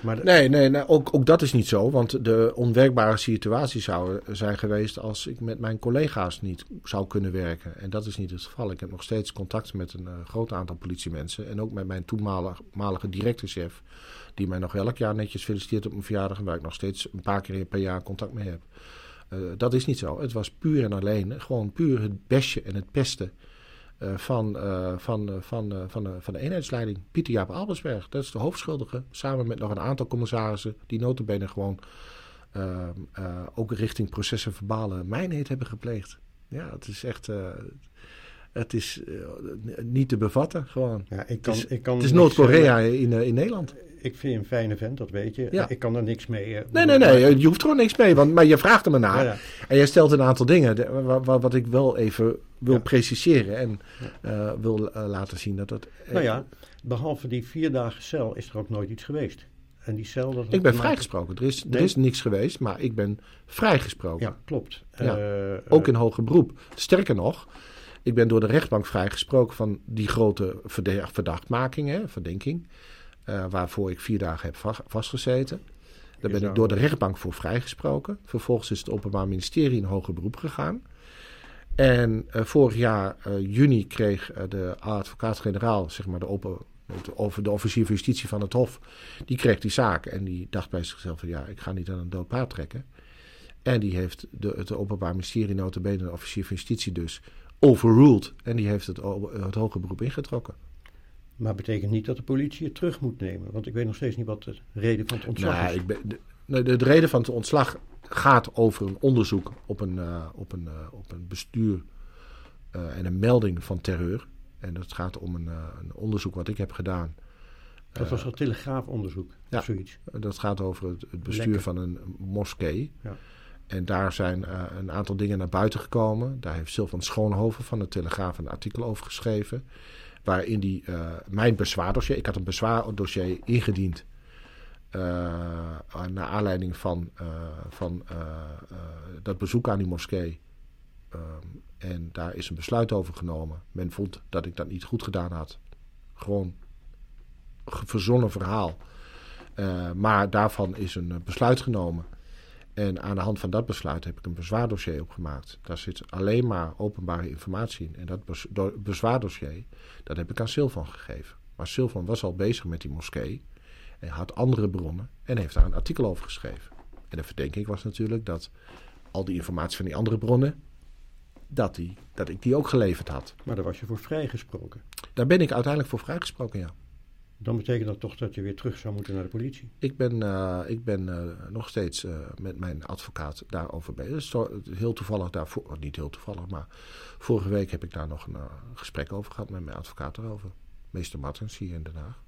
maar nee, nee, nee ook, ook dat is niet zo. Want de onwerkbare situatie zou zijn geweest als ik met mijn collega's niet zou kunnen werken. En dat is niet het geval. Ik heb nog steeds contact met een uh, groot aantal politiemensen. En ook met mijn toenmalige directechef. Die mij nog elk jaar netjes feliciteert op mijn verjaardag. Waar ik nog steeds een paar keer per jaar contact mee heb. Uh, dat is niet zo. Het was puur en alleen gewoon puur het bestje en het pesten uh, van, uh, van, uh, van, van, van de eenheidsleiding. Pieter Jaap Albersberg, dat is de hoofdschuldige. Samen met nog een aantal commissarissen die notabene gewoon ook richting processen verbale mijnheid hebben gepleegd. Ja, het is echt... het is niet te bevatten, gewoon. Ja, ik kan, het is, ik kan het is Noord-Korea in, in Nederland ik vind je een fijne vent, dat weet je. Ja. Ik kan er niks mee. Uh, nee, nee, nee. Je hoeft gewoon niks mee. Want, maar je vraagt er me naar. Ja. En jij stelt een aantal dingen. wat, wat ik wel even wil preciseren. En uh, wil uh, laten zien dat dat... nou ja, behalve die vier dagen cel is er ook nooit iets geweest. En die cel... Dat ik ben vrijgesproken. Er is, er is niks geweest, maar ik ben vrijgesproken. Ja, klopt. ook in hoger beroep. Sterker nog... Ik ben door de rechtbank vrijgesproken van die grote verdachtmaking, hè, verdenking. Uh, waarvoor ik vier dagen heb vastgezeten. Daar ben ik door de rechtbank voor vrijgesproken. Vervolgens is het Openbaar Ministerie in hoger beroep gegaan. En uh, vorig jaar uh, juni kreeg de advocaat-generaal, zeg maar de, open, over de officier van justitie van het Hof, die kreeg die zaak. En die dacht bij zichzelf van ja, ik ga niet aan een dood paard trekken. En die heeft de, het Openbaar Ministerie, notabene de officier van justitie dus, overruled. En die heeft het, het hoger beroep ingetrokken. Maar betekent niet dat de politie het terug moet nemen. Want ik weet nog steeds niet wat de reden van het ontslag nou, is. Ik ben, de, de, de, reden van het ontslag gaat over een onderzoek op een, uh, op een, uh, op een bestuur uh, en een melding van terreur. En dat gaat om een, een onderzoek wat ik heb gedaan. Dat was een telegraafonderzoek ja, of zoiets? Dat gaat over het, het bestuur Lekker. van een moskee. Ja. En daar zijn een aantal dingen naar buiten gekomen. Daar heeft Sylvan Schoonhoven van de Telegraaf een artikel over geschreven waarin die uh, mijn bezwaardossier, ik had een bezwaardossier ingediend. Uh, naar aanleiding van, uh, van dat bezoek aan die moskee. en daar is een besluit over genomen. Men vond dat ik dat niet goed gedaan had. Gewoon verzonnen verhaal. maar daarvan is een besluit genomen. En aan de hand van dat besluit heb ik een bezwaardossier opgemaakt. Daar zit alleen maar openbare informatie in. En dat bezwaardossier, dat heb ik aan Silvan gegeven. Maar Silvan was al bezig met die moskee. En had andere bronnen en heeft daar een artikel over geschreven. En de verdenking was natuurlijk dat al die informatie van die andere bronnen, dat, die, dat ik die ook geleverd had. Maar daar was je voor vrijgesproken. Daar ben ik uiteindelijk voor vrijgesproken, ja. Dan betekent dat toch dat je weer terug zou moeten naar de politie? Ik ben, uh, ik ben uh, nog steeds uh, met mijn advocaat daarover bezig. Heel toevallig daarvoor, niet heel toevallig, maar vorige week heb ik daar nog een gesprek over gehad met mijn advocaat erover. Meester Martens hier in Den Haag.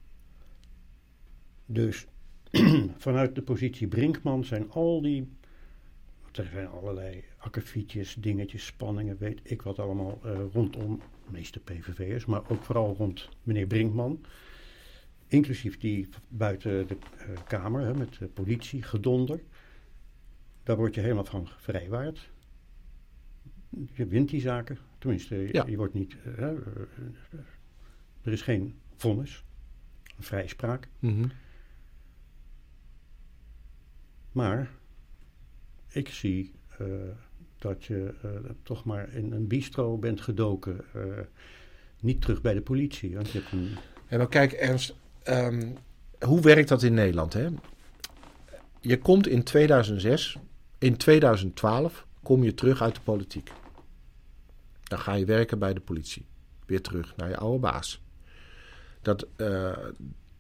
Dus (clears throat) vanuit de positie Brinkman zijn al die. Er zijn allerlei akkefietjes, dingetjes, spanningen, weet ik wat allemaal rondom meeste PVV'ers, maar ook vooral rond meneer Brinkman inclusief die buiten de uh, Kamer hè, met de politie, gedonder. Daar word je helemaal van vrijwaard. Je wint die zaken. Tenminste, je, je wordt niet. Uh, er is geen vonnis, een vrijspraak. Mm -hmm. Maar ik zie uh, dat je toch maar in een bistro bent gedoken. niet terug bij de politie. Want je hebt een... En maar kijk, Ernst, um, hoe werkt dat in Nederland? Hè? Je komt in 2006, in 2012 kom je terug uit de politiek. Dan ga je werken bij de politie. Weer terug naar je oude baas. Dat, uh,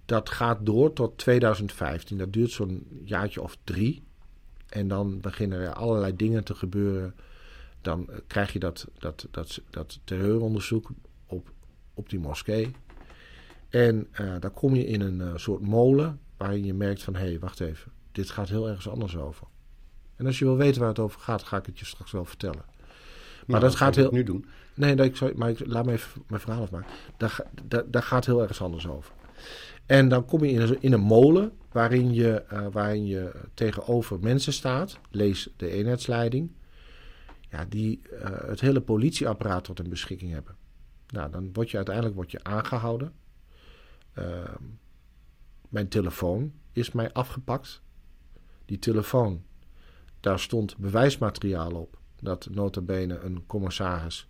dat gaat door tot 2015. Dat duurt zo'n jaartje of drie. En dan beginnen er allerlei dingen te gebeuren. Dan krijg je dat, dat, dat, dat terreuronderzoek op, op die moskee. En uh, dan kom je in een uh, soort molen waarin je merkt van... hé, hey, wacht even, dit gaat heel ergens anders over. En als je wil weten waar het over gaat, ga ik het je straks wel vertellen. Maar nou, dat gaat heel... nu doen. Nee, nee ik zou, maar ik, laat me even mijn verhaal afmaken. Daar, daar, daar gaat heel ergens anders over. En dan kom je in een, in een molen waarin je, uh, waarin je tegenover mensen staat. Lees de eenheidsleiding. Ja, die het hele politieapparaat tot hun beschikking hebben. Nou, dan word je uiteindelijk word je aangehouden. Uh, mijn telefoon is mij afgepakt. Die telefoon, daar stond bewijsmateriaal op. Dat nota bene een commissaris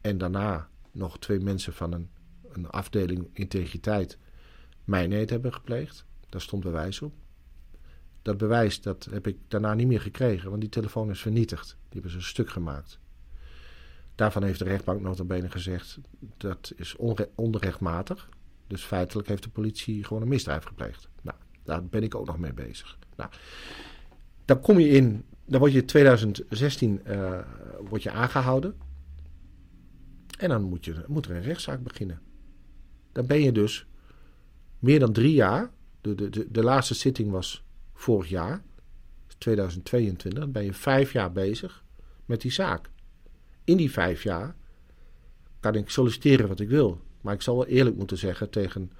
en daarna nog twee mensen van een, een afdeling integriteit mijnheid hebben gepleegd. Daar stond bewijs op. Dat bewijs dat heb ik daarna niet meer gekregen, want die telefoon is vernietigd. Die hebben ze een stuk gemaakt. Daarvan heeft de rechtbank nota bene gezegd dat is onre onrechtmatig. Dus feitelijk heeft de politie gewoon een misdrijf gepleegd. Nou, daar ben ik ook nog mee bezig. Nou, dan kom je in, dan word je in 2016 uh, word je aangehouden. En dan moet, je, moet er een rechtszaak beginnen. Dan ben je dus meer dan drie jaar. De, de, de, de laatste zitting was vorig jaar, 2022. Dan ben je vijf jaar bezig met die zaak. In die vijf jaar kan ik solliciteren wat ik wil. Maar ik zal wel eerlijk moeten zeggen tegen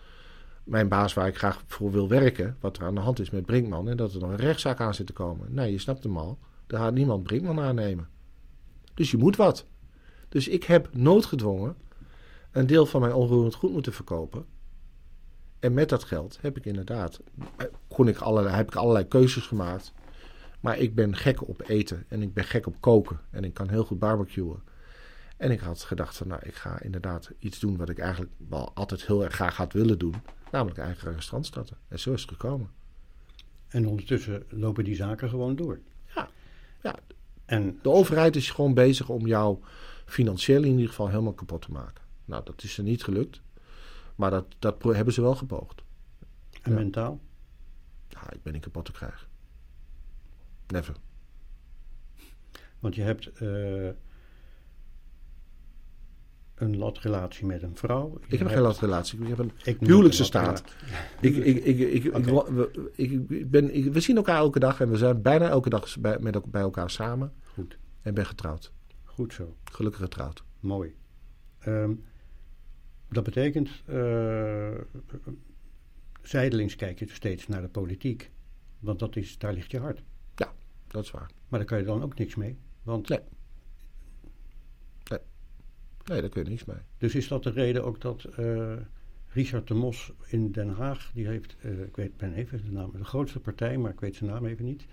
mijn baas waar ik graag voor wil werken, wat er aan de hand is met Brinkman, en dat er nog een rechtszaak aan zit te komen. Nee, je snapt hem al. Daar gaat niemand Brinkman aannemen. Dus je moet wat. Dus ik heb noodgedwongen een deel van mijn onroerend goed moeten verkopen. En met dat geld heb ik inderdaad, kon ik allerlei, heb ik allerlei keuzes gemaakt. Maar ik ben gek op eten en ik ben gek op koken. En ik kan heel goed barbecuen. En ik had gedacht van, nou, ik ga inderdaad iets doen wat ik eigenlijk wel altijd heel erg graag had willen doen. Namelijk eigen restaurant starten. En zo is het gekomen. En ondertussen lopen die zaken gewoon door. Ja, ja. En de overheid is gewoon bezig om jou financieel in ieder geval helemaal kapot te maken. Nou, dat is er niet gelukt. Maar dat, dat hebben ze wel gepoogd. En ja. mentaal? Ja, ik ben niet kapot te krijgen. Never. Want je hebt... Uh een latrelatie met een vrouw. Ik heb geen latrelatie. Ik heb een huwelijkse staat. Ik, ik, ik, ik, okay. ik, ik, ben, ik, we zien elkaar elke dag en we zijn bijna elke dag bij, met, bij elkaar samen. Goed. En ben getrouwd. Goed zo. Gelukkig getrouwd. Mooi. Um, dat betekent, uh, zijdelings kijk je steeds naar de politiek. Want dat is, daar ligt je hart. Ja, dat is waar. Maar daar kan je dan ook niks mee. Want nee. Nee, daar kun je niks mee. Dus is dat de reden ook dat uh, Richard de Mos in Den Haag, die heeft, uh, ik weet, ben even de naam, de grootste partij, maar ik weet zijn naam even niet.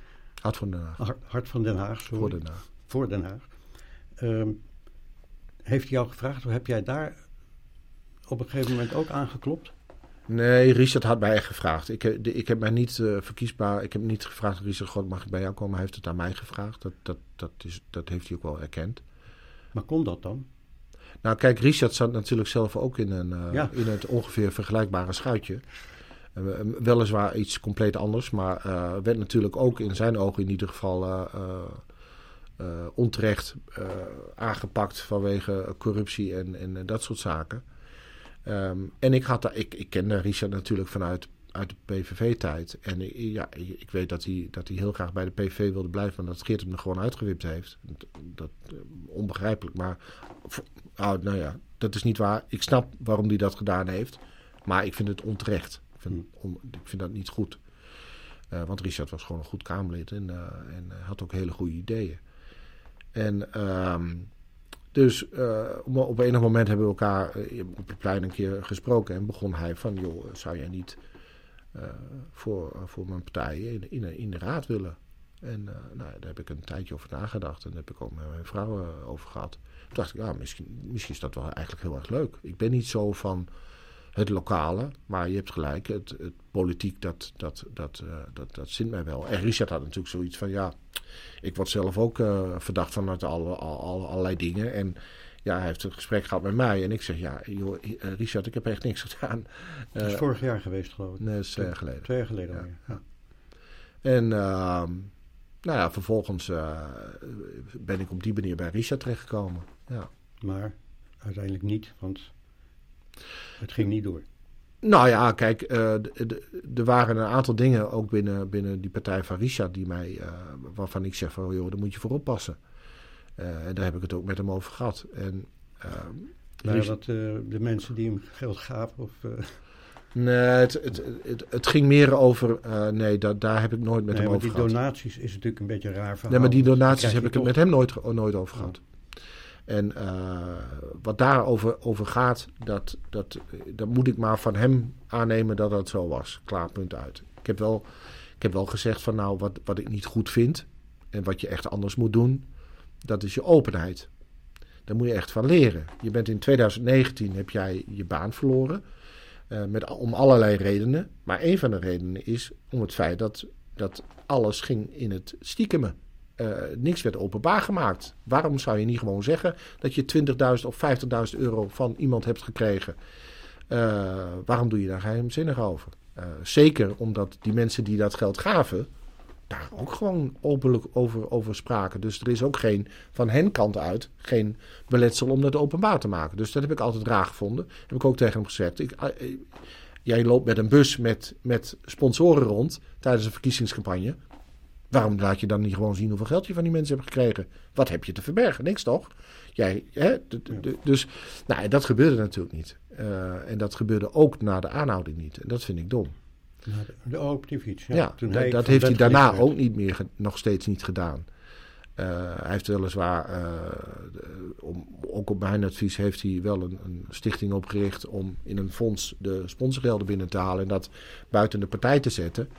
Hart van Den Haag. Hart, Hart van Den Haag, sorry. Voor Den Haag. Voor Den Haag. Um, heeft hij jou gevraagd, of heb jij daar op een gegeven moment ook aangeklopt? Nee, Richard had mij gevraagd. Ik, heb- de- ik heb mij niet eh, verkiesbaar. Ik heb niet gevraagd, Richard, God, mag ik bij jou komen? Hij heeft het aan mij gevraagd. Dat, dat, dat, is, dat heeft hij ook wel erkend. Maar kon dat dan? Nou, kijk, Richard zat natuurlijk zelf ook in, een, eh, Ja. in het ongeveer vergelijkbare schuitje. Eh, eh, weliswaar iets compleet anders, maar werd natuurlijk ook in zijn ogen in ieder geval onterecht aangepakt vanwege corruptie en, en dat soort zaken. Ehm, en ik, had daar, ik, ik kende Richard natuurlijk vanuit uit de PVV-tijd. En ja, ik weet dat hij, dat hij heel graag bij de PVV wilde blijven, maar dat Geert hem er gewoon uitgewipt heeft. Dat, eh, onbegrijpelijk, maar ah, nou ja, dat is niet waar. Ik snap waarom hij dat gedaan heeft, maar ik vind het onterecht. Ik vind, ik vind dat niet goed. Eh, want Richard was gewoon een goed Kamerlid en, eh, en had ook hele goede ideeën. En ehm, dus op, enig moment hebben we elkaar op het plein een keer gesproken. En begon hij van, joh, zou jij niet voor, voor mijn partij in, in, in de raad willen? En eh, nou, daar heb ik een tijdje over nagedacht. En daar heb ik ook met mijn vrouw eh, over gehad. Toen dacht ik, ja, misschien, misschien is dat wel eigenlijk heel erg leuk. Ik ben niet zo van het lokale, maar je hebt gelijk. Het, het politiek, dat, dat, dat, eh, dat, dat zint mij wel. En Richard had natuurlijk zoiets van, ja, ik word zelf ook eh, verdacht van het alle, al, al- allerlei dingen. En ja, hij heeft een gesprek gehad met mij. En ik zeg, ja, joh, eh, Richard, ik heb echt niks gedaan. Dat is Eh, vorig jaar geweest, geloof ik. nee, dat is twee jaar geleden. Twee jaar geleden Ja. alweer. Ja. En ehm, nou ja, vervolgens eh, ben ik op die manier bij Richard terechtgekomen. Ja. Maar uiteindelijk niet, want het ging niet door. Nou ja, kijk, er waren een aantal dingen ook binnen, binnen die partij van Richard die mij, waarvan ik zeg van, joh, daar moet je voor oppassen. Eh, en daar heb ik het ook met hem over gehad. En, ehm, Waren Richard- dat eh, de mensen die hem geld gaven? Of, eh, nee, het, het, het, het ging meer over, nee, da, daar heb ik nooit met nee, hem over die gehad. donaties is natuurlijk een beetje een raar verhaal. Nee, maar die want donaties heb ik het met hem nooit, ge- nooit over gehad. En wat daarover over gaat, dat, dat, dat moet ik maar van hem aannemen dat dat zo was. Klaar, punt uit. Ik heb wel, ik heb wel gezegd van nou, wat, wat ik niet goed vind en wat je echt anders moet doen, dat is je openheid. Daar moet je echt van leren. Je bent in 2019 heb jij je baan verloren. eh, met, om allerlei redenen. Maar een van de redenen is om het feit dat, dat alles ging in het stiekeme. Eh, niks werd openbaar gemaakt. Waarom zou je niet gewoon zeggen dat je 20.000 of 50.000 euro van iemand hebt gekregen? Eh, waarom doe je daar geheimzinnig over? Zeker omdat die mensen die dat geld gaven, daar ook gewoon openlijk over, over spraken. Dus er is ook geen, van hen kant uit, geen beletsel om dat openbaar te maken. Dus dat heb ik altijd raar gevonden. Heb ik ook tegen hem gezegd. Ik, eh, eh, jij loopt met een bus met, met sponsoren rond tijdens een verkiezingscampagne. Waarom laat je dan niet gewoon zien hoeveel geld je van die mensen hebt gekregen? Wat heb je te verbergen? Niks toch? Jij, hè? Dus nou, dat gebeurde natuurlijk niet. Eh, en dat gebeurde ook na de aanhouding niet. En dat vind ik dom. De, oh, op die fiets. Ja, Ja, toen dat, heeft hij daarna werd. ook niet meer, nog steeds niet gedaan. Eh, hij heeft weliswaar, eh, om, ook op mijn advies, heeft hij wel een, een stichting opgericht om in een fonds de sponsorgelden binnen te halen en dat buiten de partij te zetten.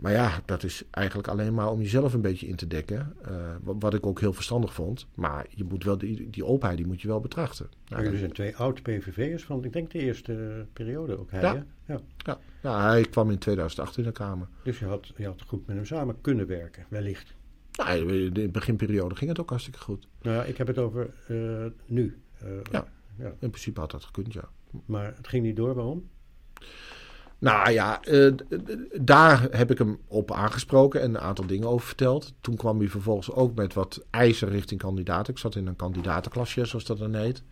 Maar ja, dat is eigenlijk alleen maar om jezelf een beetje in te dekken. eh, wat, wat ik ook heel verstandig vond. Maar je moet wel die, die openheid die moet je wel betrachten. Nou, jullie zijn twee oud-PVV'ers van, ik denk de eerste periode ook hij. Ja. Ja. Ja, hij kwam in 2008 in de Kamer. Dus je had, je had goed met hem samen kunnen werken, wellicht. Nou, in de beginperiode ging het ook hartstikke goed. Nou ja, ik heb het over eh, nu. Eh, Ja. ja. In principe had dat gekund, ja. Maar het ging niet door, waarom? Nou ja, eh, daar heb ik hem op aangesproken en een aantal dingen over verteld. Toen kwam hij vervolgens ook met wat eisen richting kandidaten. Ik zat in een kandidatenklasje, zoals dat dan heet.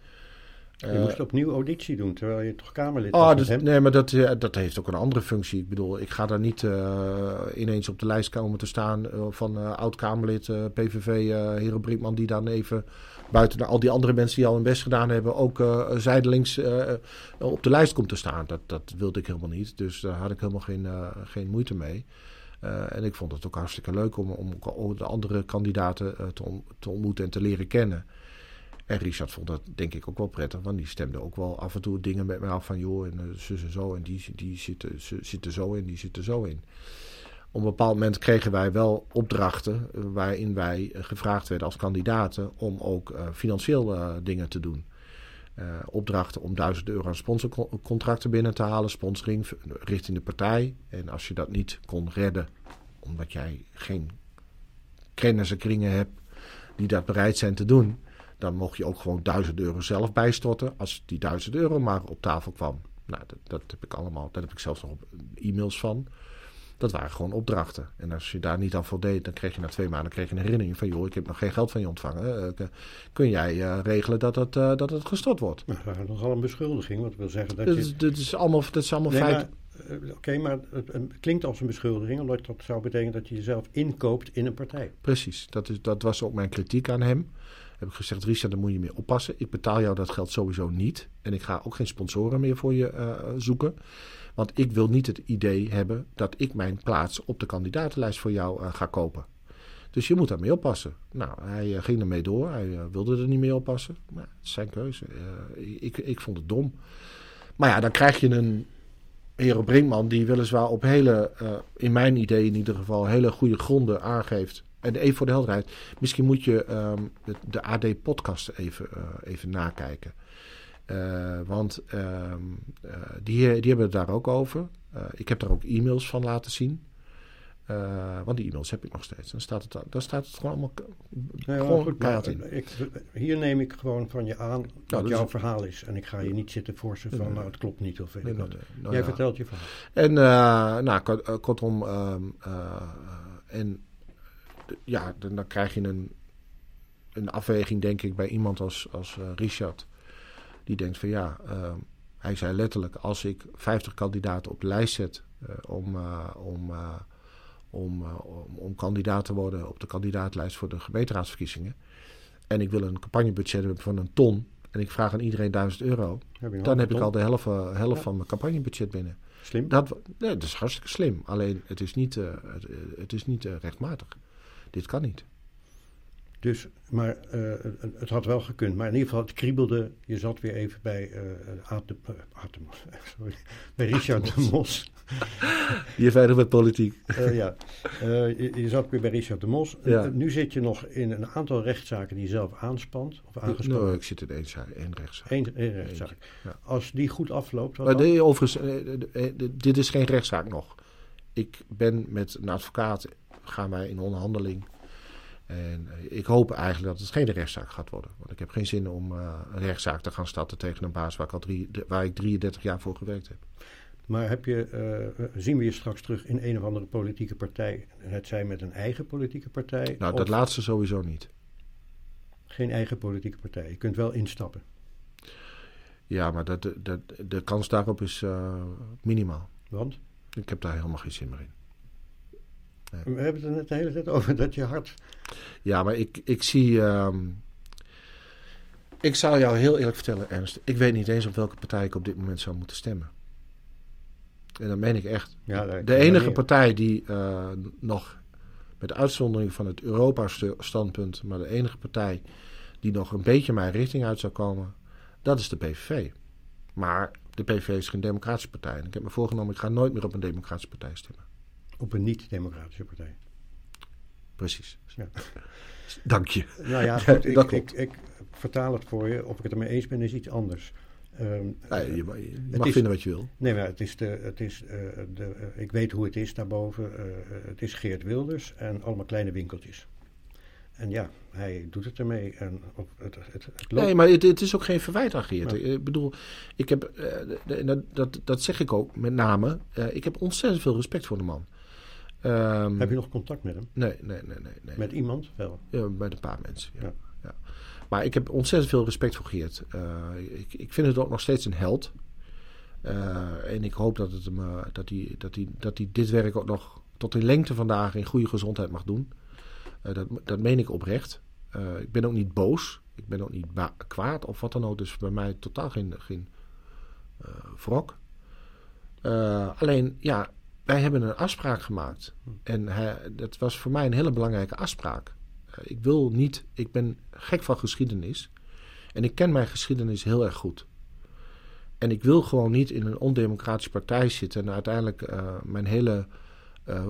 Je Eh, moest opnieuw auditie doen, terwijl je toch Kamerlid Oh, was dus, nee, maar dat, eh, dat heeft ook een andere functie. Ik bedoel, ik ga daar niet eh, ineens op de lijst komen te staan van oud-Kamerlid uh, PVV, eh Hero Brinkman, die dan even buiten al die andere mensen die al hun best gedaan hebben, ook zijdelings op de lijst komt te staan. Dat, dat wilde ik helemaal niet. Dus daar had ik helemaal geen, geen moeite mee. En ik vond het ook hartstikke leuk om, om de andere kandidaten te, on- te ontmoeten en te leren kennen. En Richard vond dat denk ik ook wel prettig, want die stemde ook wel af en toe dingen met mij af van joh, en uh, zus en zo, en die, die zitten, zitten zo in, die zitten zo in. Op een bepaald moment kregen wij wel opdrachten uh, waarin wij uh, gevraagd werden als kandidaten om ook financieel dingen te doen. eh, opdrachten om 1000 euro aan sponsorcontracten binnen te halen, sponsoring richting de partij. En als je dat niet kon redden, omdat jij geen kennis hebt die dat bereid zijn te doen, dan mocht je ook gewoon 1000 euro zelf bijstorten als die 1000 euro maar op tafel kwam. Nou, dat, dat heb ik allemaal, daar heb ik zelfs nog e-mails van. Dat waren gewoon opdrachten. En als je daar niet aan voldeed, dan kreeg je na twee maanden kreeg je een herinnering van... joh, ik heb nog geen geld van je ontvangen. Uh, kun jij uh, regelen dat het, uh, dat het gestort wordt? Nou, dat is nogal een beschuldiging. Wat wil zeggen dat, dat je... Dit is allemaal, dat is allemaal nee, feiten. Oké, okay, maar het, het, klinkt als een beschuldiging... omdat dat zou betekenen dat je jezelf inkoopt in een partij. Precies, dat, is, dat was ook mijn kritiek aan hem heb ik gezegd, Richard, daar moet je mee oppassen. Ik betaal jou dat geld sowieso niet. En ik ga ook geen sponsoren meer voor je uh, zoeken. Want ik wil niet het idee hebben dat ik mijn plaats op de kandidatenlijst voor jou uh, ga kopen. Dus je moet daarmee oppassen. Nou, hij uh, ging ermee door. Hij wilde er niet mee oppassen. Maar het is zijn keuze. ik, ik vond het dom. Maar ja, dan krijg je een Hero Brinkman die weliswaar op hele, in mijn idee in ieder geval, hele goede gronden aangeeft en even voor de helderheid, misschien moet je um, de, de AD-podcast even, uh, even nakijken. Uh, want uh, die, die hebben het daar ook over. ik heb daar ook e-mails van laten zien. want die e-mails heb ik nog steeds. Dan staat het, dan staat het gewoon allemaal ja, gewoon goed, maar, in. Ik, hier neem ik gewoon van je aan nou, wat jouw verhaal is. En ik ga je niet zitten forsen van nee, nou, het klopt niet of weet nee, ik wat. Nou, Jij ja. vertelt je verhaal. En nou, kortom, um, en ja, dan, dan, krijg je een, een afweging, denk ik, bij iemand als, als uh, Richard. Die denkt van ja, uh, hij zei letterlijk: als ik 50 kandidaten op de lijst zet uh, om, om, om, om, om, kandidaat te worden op de kandidaatlijst voor de gemeenteraadsverkiezingen. En ik wil een campagnebudget hebben van een ton. En ik vraag aan iedereen 1000 euro. Heb dan heb ik al de helft, helft ja. van mijn campagnebudget binnen. Slim. Dat, nee, dat is hartstikke slim. Alleen het is niet, het, het, is niet rechtmatig dit kan niet. Dus, maar uh, het had wel gekund. Maar in ieder geval, het kriebelde. Je zat weer even bij, uh, Atem, uh, sorry, bij Richard de Mos. (laughs) Je verder met politiek. Uh, ja, je, je, zat weer bij Richard de Mos. Ja. nu zit je nog in een aantal rechtszaken die je zelf aanspant of. Nou, ik zit in één, zaak, één rechtszaak. Eén, één rechtszaak. Ja. Als die goed afloopt... Maar nee, overigens, dit is geen rechtszaak nog. Ik ben met een advocaat gaan wij in onderhandeling. En eh, ik hoop eigenlijk dat het geen rechtszaak gaat worden. Want ik heb geen zin om uh, een rechtszaak te gaan starten tegen een baas waar ik, al drie, waar ik 33 jaar voor gewerkt heb. Maar heb je, uh, zien we je straks terug in een of andere politieke partij? Het zij met een eigen politieke partij? Nou, dat laatste sowieso niet. Geen eigen politieke partij. Je kunt wel instappen. Ja, maar dat, dat, de kans daarop is uh, minimaal. Want? Ik heb daar helemaal geen zin meer in. We hebben het er net de hele tijd over dat je hart. Ja, maar ik, ik zie. Um, ik zal jou heel eerlijk vertellen, Ernst. Ik weet niet eens op welke partij ik op dit moment zou moeten stemmen. En dat meen ik echt. Ja, de enige partij die uh, nog, met uitzondering van het Europa-standpunt, maar de enige partij die nog een beetje mijn richting uit zou komen, dat is de PVV. Maar de PVV is geen democratische partij. En ik heb me voorgenomen, ik ga nooit meer op een democratische partij stemmen op een niet-democratische partij. Precies. Ja. Dank je. Nou ja, (laughs) goed, ik, ik, ik, vertaal het voor je. Of ik het ermee eens ben, is iets anders. Um, je, je mag is, vinden wat je wil. Nee, maar het is de, het is, uh, de, uh, ik weet hoe het is daarboven. Uh, het is Geert Wilders en allemaal kleine winkeltjes. En ja, hij doet het ermee. En het, het, het loopt. Nee, maar het, het, is ook geen verwijt aan Geert. Ik bedoel, ik heb, dat, dat zeg ik ook met name. ik heb ontzettend veel respect voor de man. Um, Heb je nog contact met hem? Nee, nee, nee. nee, nee. Met iemand wel? Ja, met een paar mensen, ja. ja. Maar ik heb ontzettend veel respect voor Geert. Uh, ik, ik vind het ook nog steeds een held. Uh, en ik hoop dat, het hem, uh, dat, hij, dat, hij, dat hij dit werk ook nog tot in lengte vandaag in goede gezondheid mag doen. dat, dat meen ik oprecht. ik ben ook niet boos. Ik ben ook niet kwaad of wat dan ook. Dus bij mij totaal geen, geen wrok. alleen, ja, wij hebben een afspraak gemaakt. En hij, dat was voor mij een hele belangrijke afspraak. Uh, ik wil niet, ik ben gek van geschiedenis. En ik ken mijn geschiedenis heel erg goed. En ik wil gewoon niet in een ondemocratische partij zitten en uiteindelijk uh, mijn hele uh,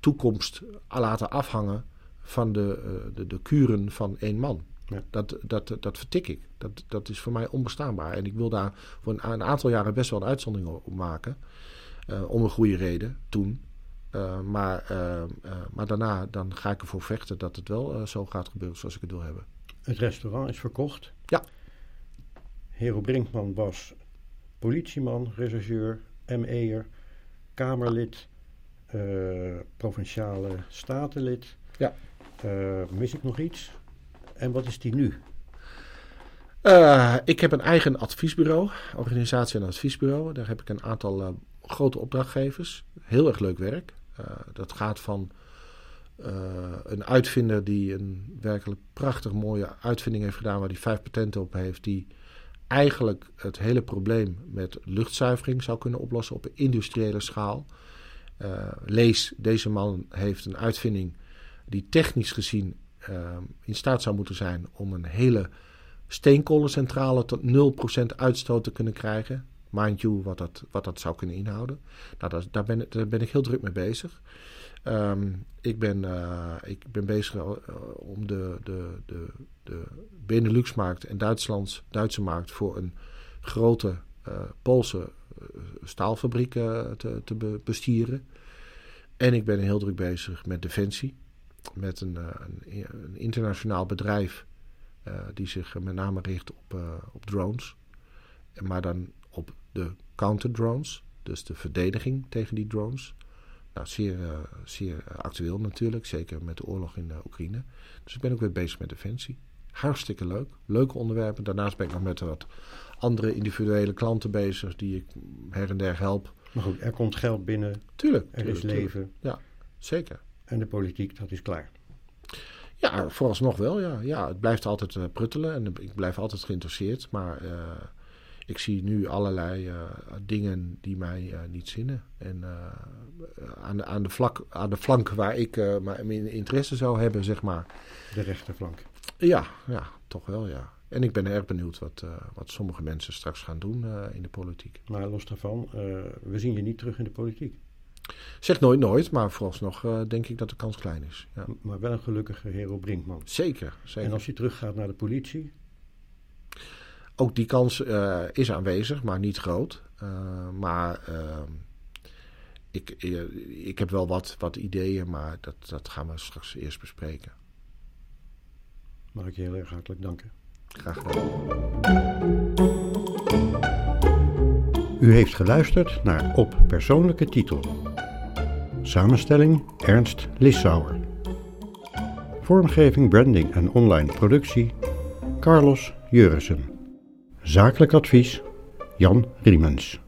toekomst laten afhangen van de, de, de, kuren van één man. Ja. Dat, dat, dat vertik ik. Dat, dat is voor mij onbestaanbaar. En ik wil daar voor een, een aantal jaren best wel een uitzondering op maken. Eh, om een goede reden, toen. Eh, maar, eh, maar daarna dan ga ik ervoor vechten dat het wel zo gaat gebeuren zoals ik het wil hebben. Het restaurant is verkocht. Ja. Hero Brinkman was politieman, rechercheur, ME'er, Kamerlid, provinciale statenlid. Ja. Mis ik nog iets? En wat is die nu? Ik heb een eigen adviesbureau, organisatie- en adviesbureau. Daar heb ik een aantal grote opdrachtgevers. Heel erg leuk werk. Eh, dat gaat van eh, een uitvinder die een werkelijk prachtig mooie uitvinding heeft gedaan, waar hij vijf patenten op heeft, die eigenlijk het hele probleem met luchtzuivering zou kunnen oplossen op een industriële schaal. Eh, lees, deze man heeft een uitvinding die technisch gezien in staat zou moeten zijn om een hele steenkolencentrale tot 0% uitstoot te kunnen krijgen. Mind you, wat dat, wat dat zou kunnen inhouden. Nou, daar, ben, ben ik heel druk mee bezig. Ehm, ik, ben, eh, ik ben bezig eh, om de, de, de, de Benelux-markt en Duitslands, Duitse markt voor een grote eh, Poolse staalfabriek te, te be- bestieren. En ik ben heel druk bezig met Defensie. Met een, een, een internationaal bedrijf die zich met name richt op, op drones. Maar dan de counter-drones. Dus de verdediging tegen die drones. Nou, zeer, eh, zeer actueel natuurlijk. Zeker met de oorlog in eh, Oekraïne. Dus ik ben ook weer bezig met defensie. Hartstikke leuk. Leuke onderwerpen. Daarnaast ben ik nog met wat andere individuele klanten bezig. Die ik her en der help. Maar goed, er komt geld binnen, Tuurlijk. er tuurlijk, is tuurlijk. leven Zeker. en de politiek, dat is klaar. Ja, vooralsnog wel. Ja. ja, het blijft altijd eh, pruttelen en ik blijf altijd geïnteresseerd. Maar eh, ik zie nu allerlei eh, dingen die mij eh, niet zinnen. En eh, aan, de, aan, de vlak, aan de flank waar ik mijn interesse zou hebben, zeg maar. De rechterflank. Ja, ja, toch wel, ja. En ik ben erg benieuwd wat, wat sommige mensen straks gaan doen in de politiek. Maar los daarvan, we zien je niet terug in de politiek. Zeg nooit nooit, maar vooralsnog eh, denk ik dat de kans klein is. Ja. Maar wel een gelukkige Hero Brinkman. Zeker, zeker. En als je teruggaat naar de politie, Ook die kans eh, is aanwezig, maar niet groot. Eh, maar ehm, ik, eh, ik heb wel wat, wat ideeën, maar dat, dat gaan we straks eerst bespreken. mag ik je heel erg hartelijk danken. Graag gedaan. U heeft geluisterd naar Op Persoonlijke Titel. Samenstelling Ernst Lissauer. Vormgeving, branding en online productie Carlos Jurissen. Zakelijk advies Jan Riemens.